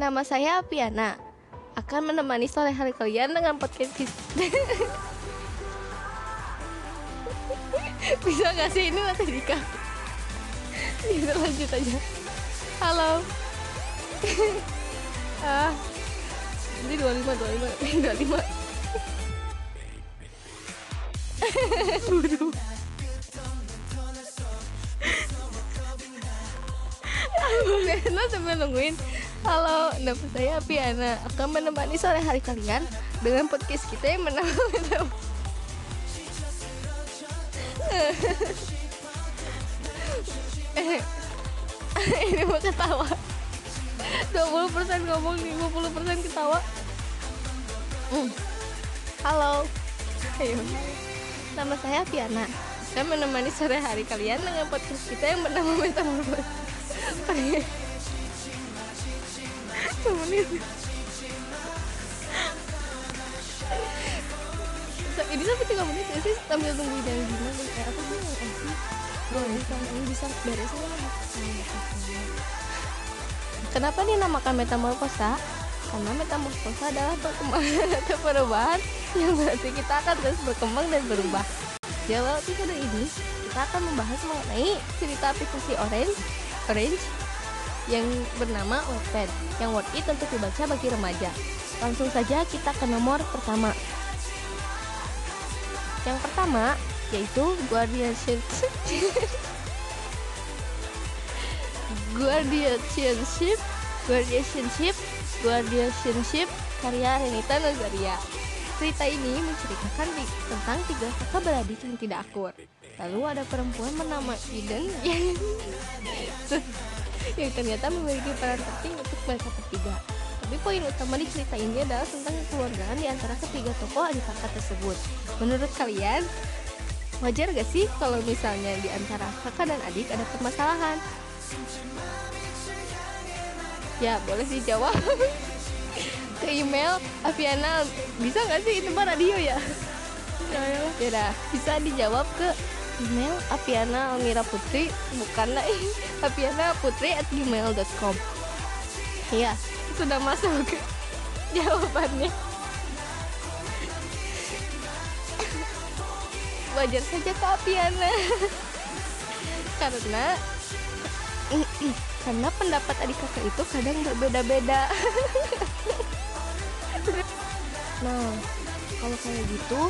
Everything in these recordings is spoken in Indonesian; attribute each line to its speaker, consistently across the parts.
Speaker 1: Nama saya Apiana Akan menemani sore hari kalian dengan podcast Bisa gak sih ini nanti Dika Bisa lanjut aja. Halo. Ah. Ini 25, 25 25 Waduh Lo sambil nungguin. Halo, nama saya Piana. Akan menemani sore hari kalian Dengan podcast kita yang menang Ini mau ketawa. 20% ngomong nih 50% ketawa. Hmm. Halo. Ayo. Nama saya Piana. Saya menemani sore hari kalian dengan podcast kita yang bernama Metamorphose Temenin Ini sampai 3 menit ya sih sambil tungguin yang gimana Kayak aku bingung eh sih Boleh kan ini bisa beres Kenapa dinamakan metamorfosa? Karena metamorfosa adalah perkembangan atau perubahan yang berarti kita akan terus berkembang dan berubah. Dalam episode ini, kita akan membahas mengenai cerita aplikasi Orange, Orange yang bernama Wattpad, yang worth it untuk dibaca bagi remaja. Langsung saja kita ke nomor pertama. Yang pertama yaitu Guardianship Guardianship Guardianship Guardianship karya Renita Nazaria Cerita ini menceritakan tentang tiga kakak beradik yang tidak akur Lalu ada perempuan bernama Eden yang, yang ternyata memiliki peran penting untuk mereka bertiga Tapi poin utama di cerita ini adalah tentang kekeluargaan di antara ketiga tokoh adik kakak tersebut Menurut kalian, wajar gak sih kalau misalnya di antara kakak dan adik ada permasalahan? Ya, boleh dijawab ke email Aviana. Bisa nggak sih itu mah radio ya? Ya, ya udah, bisa dijawab ke email Aviana Almira Putri. Bukan lah Aviana Putri at gmail.com ya sudah masuk jawabannya. Wajar saja ke Aviana. Karena karena pendapat adik kakak itu kadang berbeda-beda nah kalau kayak gitu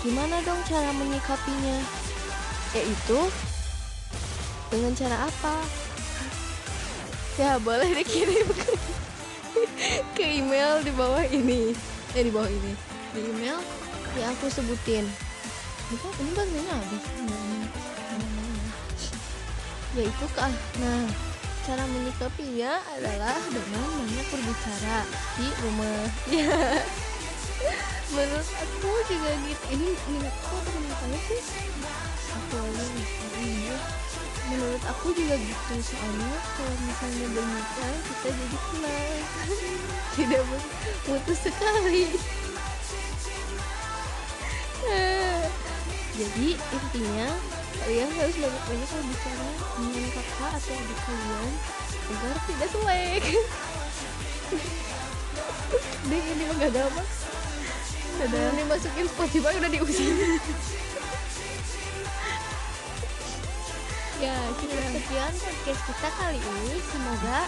Speaker 1: gimana dong cara menyikapinya? Yaitu dengan cara apa? Ya boleh dikirim ke, ke email di bawah ini. Eh di bawah ini. Di email yang aku sebutin. Ini kan ini habis yaitu ke nah cara menyikapinya adalah dengan banyak berbicara di rumah. Ya menurut aku juga gitu. Ini menurut aku saya sih? Aku lagi ini menurut aku juga gitu soalnya kalau misalnya bermitra kita jadi kenal tidak putus sekali. Jadi intinya kalian harus banyak-banyak berbicara dengan kakak atau adik kalian agar tidak selek deh ini mah gak gampang udah dimasukin Spotify udah diusir. Ya kita sekian podcast kita kali ini. Semoga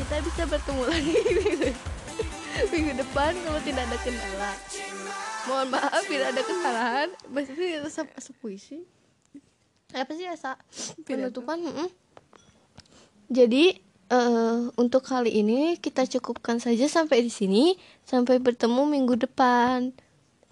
Speaker 1: kita bisa bertemu lagi minggu depan kalau tidak ada kendala. Mohon maaf bila ada kesalahan. Maksudnya resep puisi apa sih asa penutupan mm -mm. jadi uh, untuk kali ini kita cukupkan saja sampai di sini. Sampai bertemu minggu depan